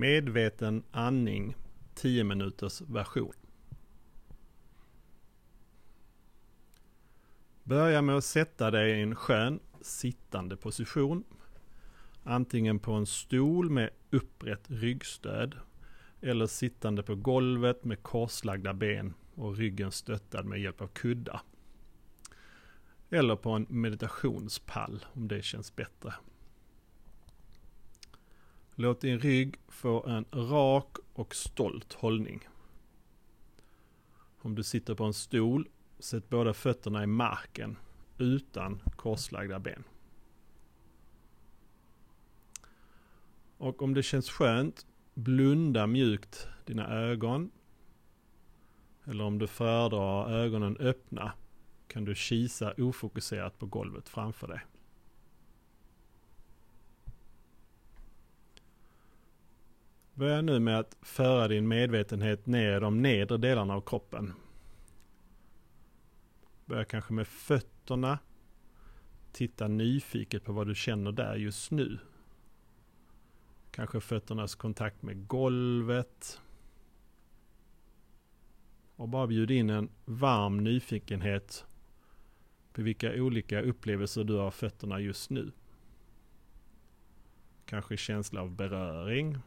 Medveten andning 10 minuters version. Börja med att sätta dig i en skön sittande position. Antingen på en stol med upprätt ryggstöd eller sittande på golvet med korslagda ben och ryggen stöttad med hjälp av kuddar. Eller på en meditationspall om det känns bättre. Låt din rygg få en rak och stolt hållning. Om du sitter på en stol, sätt båda fötterna i marken utan korslagda ben. Och om det känns skönt, blunda mjukt dina ögon. Eller om du föredrar ögonen öppna kan du kisa ofokuserat på golvet framför dig. Börja nu med att föra din medvetenhet ner i de nedre delarna av kroppen. Börja kanske med fötterna. Titta nyfiket på vad du känner där just nu. Kanske fötternas kontakt med golvet. Och bara bjud in en varm nyfikenhet på vilka olika upplevelser du har fötterna just nu. Kanske känsla av beröring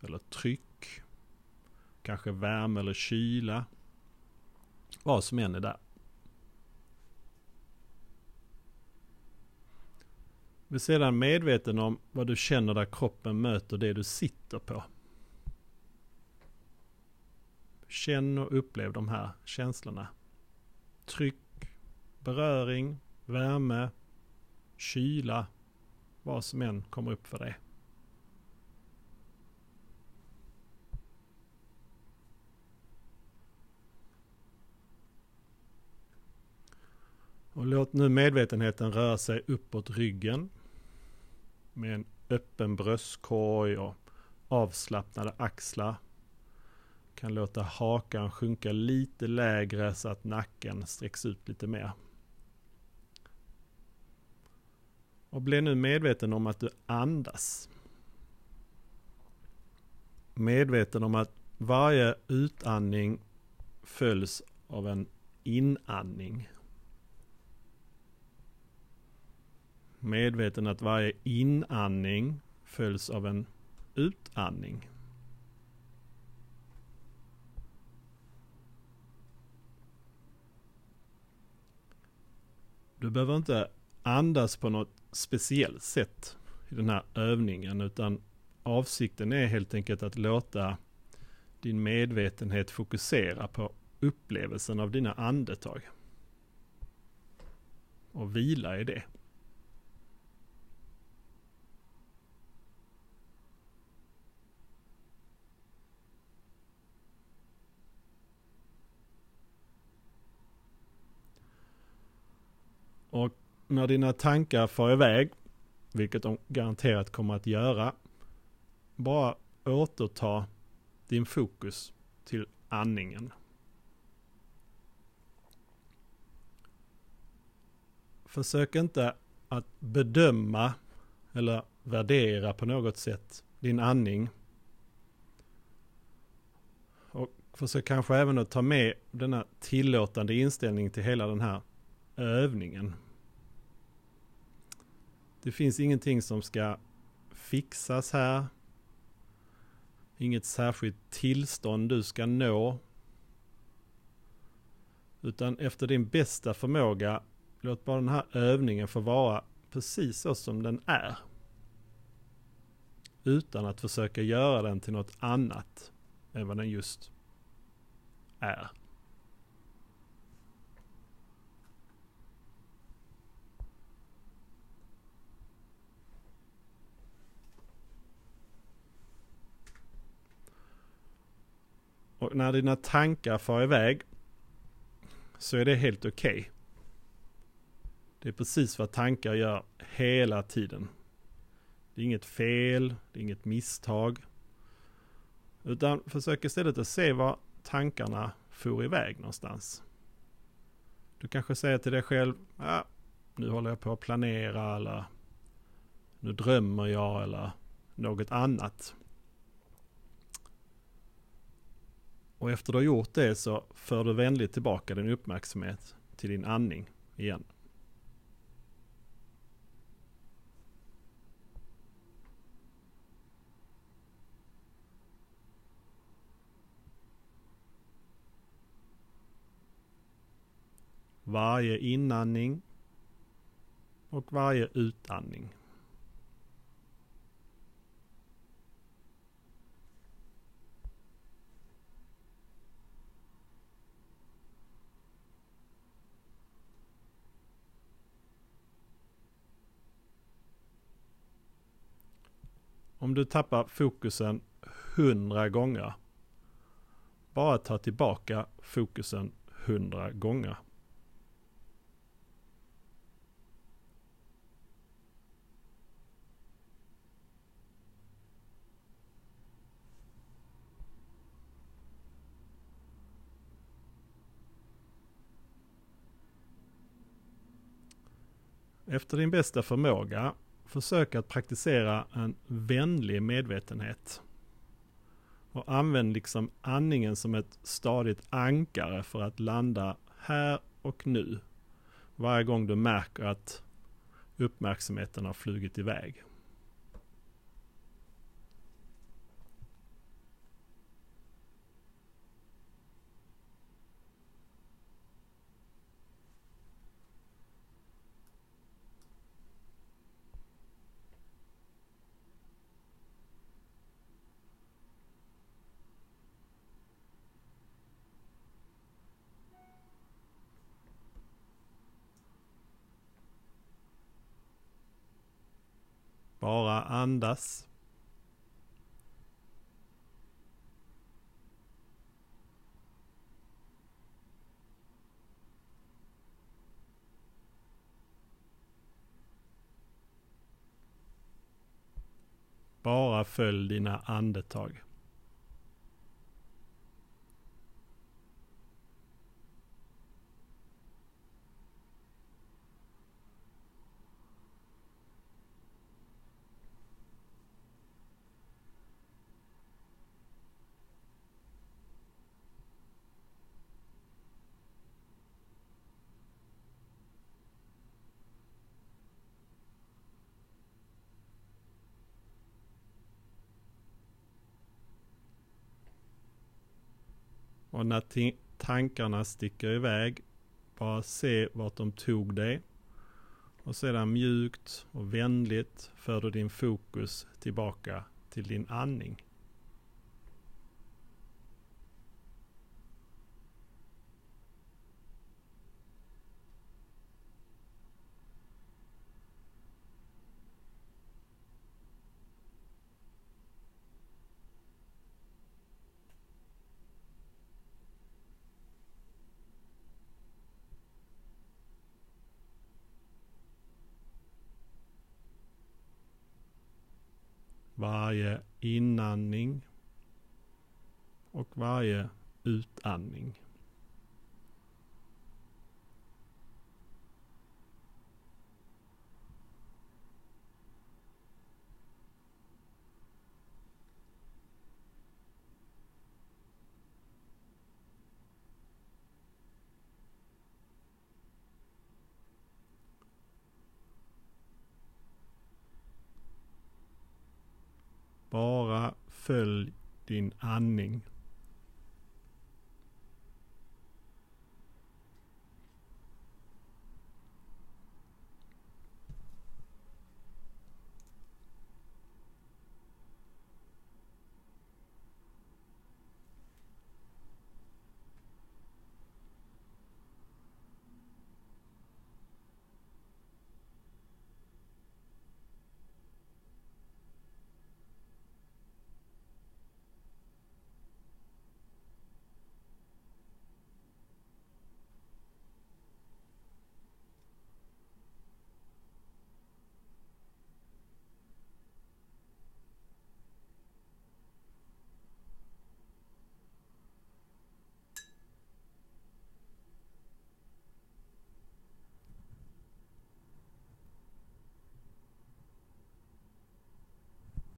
eller tryck. Kanske värme eller kyla. Vad som än är där. Bli sedan medveten om vad du känner där kroppen möter det du sitter på. Känn och upplev de här känslorna. Tryck, beröring, värme, kyla, vad som än kommer upp för dig. Och låt nu medvetenheten röra sig uppåt ryggen med en öppen bröstkorg och avslappnade axlar. Kan låta hakan sjunka lite lägre så att nacken sträcks ut lite mer. Och bli nu medveten om att du andas. Medveten om att varje utandning följs av en inandning. Medveten att varje inandning följs av en utandning. Du behöver inte andas på något speciellt sätt i den här övningen utan avsikten är helt enkelt att låta din medvetenhet fokusera på upplevelsen av dina andetag. Och vila i det. Och när dina tankar far iväg, vilket de garanterat kommer att göra, bara återta din fokus till andningen. Försök inte att bedöma eller värdera på något sätt din andning. Och försök kanske även att ta med denna tillåtande inställning till hela den här övningen. Det finns ingenting som ska fixas här. Inget särskilt tillstånd du ska nå. Utan efter din bästa förmåga, låt bara den här övningen få vara precis så som den är. Utan att försöka göra den till något annat än vad den just är. När dina tankar far iväg så är det helt okej. Okay. Det är precis vad tankar gör hela tiden. Det är inget fel, det är inget misstag. Utan försök istället att se var tankarna for iväg någonstans. Du kanske säger till dig själv, ah, nu håller jag på att planera eller nu drömmer jag eller något annat. Och efter du har gjort det så för du vänligt tillbaka din uppmärksamhet till din andning igen. Varje inandning och varje utandning. Om du tappar fokusen hundra gånger, bara ta tillbaka fokusen hundra gånger. Efter din bästa förmåga Försök att praktisera en vänlig medvetenhet. Och använd liksom andningen som ett stadigt ankare för att landa här och nu. Varje gång du märker att uppmärksamheten har flugit iväg. Bara andas. Bara följ dina andetag. Och när tankarna sticker iväg, bara se vart de tog dig. Och sedan mjukt och vänligt för du din fokus tillbaka till din andning. Varje inandning och varje utandning. Bara följ din andning.